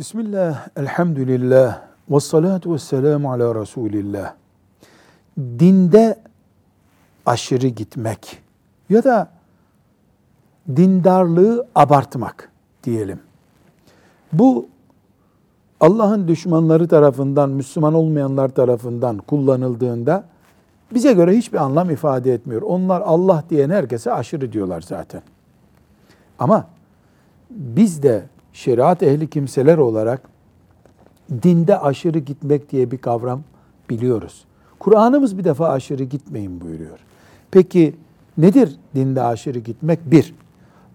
Bismillah, elhamdülillah, ve salatu ve selamu ala Resulillah. Dinde aşırı gitmek ya da dindarlığı abartmak diyelim. Bu Allah'ın düşmanları tarafından, Müslüman olmayanlar tarafından kullanıldığında bize göre hiçbir anlam ifade etmiyor. Onlar Allah diyen herkese aşırı diyorlar zaten. Ama biz de şeriat ehli kimseler olarak dinde aşırı gitmek diye bir kavram biliyoruz. Kur'an'ımız bir defa aşırı gitmeyin buyuruyor. Peki nedir dinde aşırı gitmek? Bir,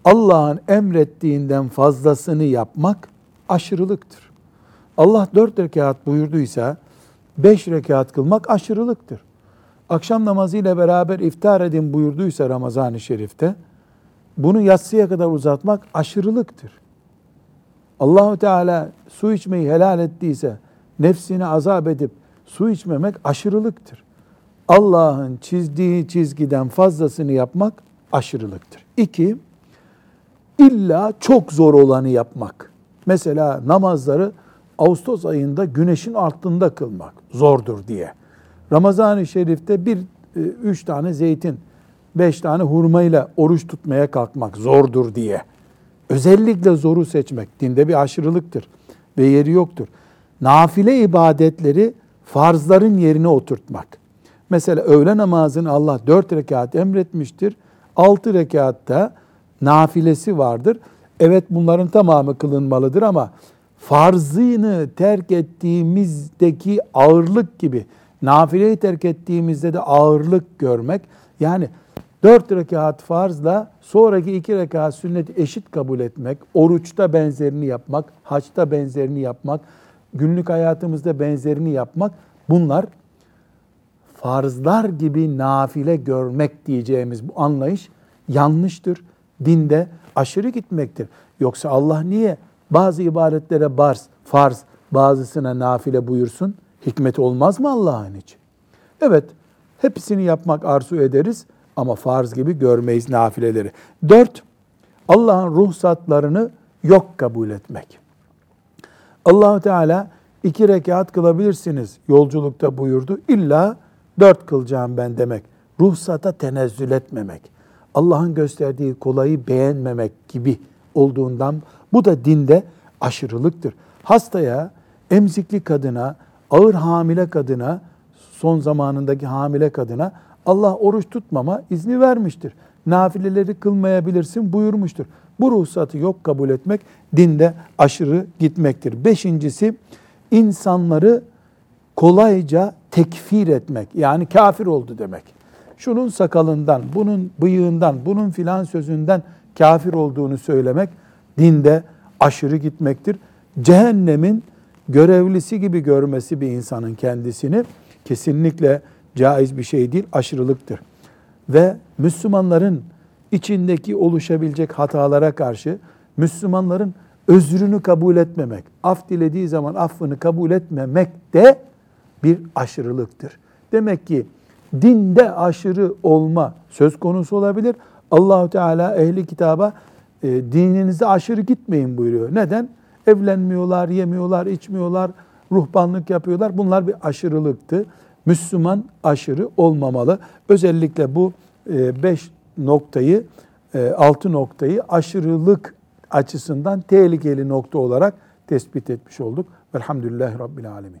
Allah'ın emrettiğinden fazlasını yapmak aşırılıktır. Allah dört rekat buyurduysa beş rekat kılmak aşırılıktır. Akşam namazı ile beraber iftar edin buyurduysa Ramazan-ı Şerif'te bunu yatsıya kadar uzatmak aşırılıktır. Allahu Teala su içmeyi helal ettiyse nefsini azap edip su içmemek aşırılıktır. Allah'ın çizdiği çizgiden fazlasını yapmak aşırılıktır. İki, illa çok zor olanı yapmak. Mesela namazları Ağustos ayında güneşin altında kılmak zordur diye. Ramazan-ı Şerif'te bir, e, üç tane zeytin, beş tane hurmayla oruç tutmaya kalkmak zordur diye. Özellikle zoru seçmek dinde bir aşırılıktır ve yeri yoktur. Nafile ibadetleri farzların yerine oturtmak. Mesela öğle namazını Allah dört rekat emretmiştir. Altı rekatta nafilesi vardır. Evet bunların tamamı kılınmalıdır ama farzını terk ettiğimizdeki ağırlık gibi nafileyi terk ettiğimizde de ağırlık görmek. Yani dört rekat farzla sonraki iki rekat sünneti eşit kabul etmek, oruçta benzerini yapmak, haçta benzerini yapmak, günlük hayatımızda benzerini yapmak bunlar farzlar gibi nafile görmek diyeceğimiz bu anlayış yanlıştır. Dinde aşırı gitmektir. Yoksa Allah niye bazı ibadetlere barz, farz, bazısına nafile buyursun? Hikmet olmaz mı Allah'ın için? Evet, hepsini yapmak arzu ederiz ama farz gibi görmeyiz nafileleri. Dört, Allah'ın ruhsatlarını yok kabul etmek. Allahu Teala iki rekat kılabilirsiniz yolculukta buyurdu. İlla dört kılacağım ben demek. Ruhsata tenezzül etmemek. Allah'ın gösterdiği kolayı beğenmemek gibi olduğundan bu da dinde aşırılıktır. Hastaya, emzikli kadına, ağır hamile kadına, son zamanındaki hamile kadına Allah oruç tutmama izni vermiştir. Nafileleri kılmayabilirsin buyurmuştur. Bu ruhsatı yok kabul etmek dinde aşırı gitmektir. Beşincisi insanları kolayca tekfir etmek yani kafir oldu demek. Şunun sakalından, bunun bıyığından, bunun filan sözünden kafir olduğunu söylemek dinde aşırı gitmektir. Cehennemin görevlisi gibi görmesi bir insanın kendisini kesinlikle caiz bir şey değil, aşırılıktır. Ve Müslümanların içindeki oluşabilecek hatalara karşı Müslümanların özrünü kabul etmemek, af dilediği zaman affını kabul etmemek de bir aşırılıktır. Demek ki dinde aşırı olma söz konusu olabilir. Allahu Teala ehli kitaba e, dininize aşırı gitmeyin buyuruyor. Neden? Evlenmiyorlar, yemiyorlar, içmiyorlar, ruhbanlık yapıyorlar. Bunlar bir aşırılıktı. Müslüman aşırı olmamalı. Özellikle bu e, beş noktayı, e, altı noktayı aşırılık açısından tehlikeli nokta olarak tespit etmiş olduk. Velhamdülillahi Rabbil Alemin.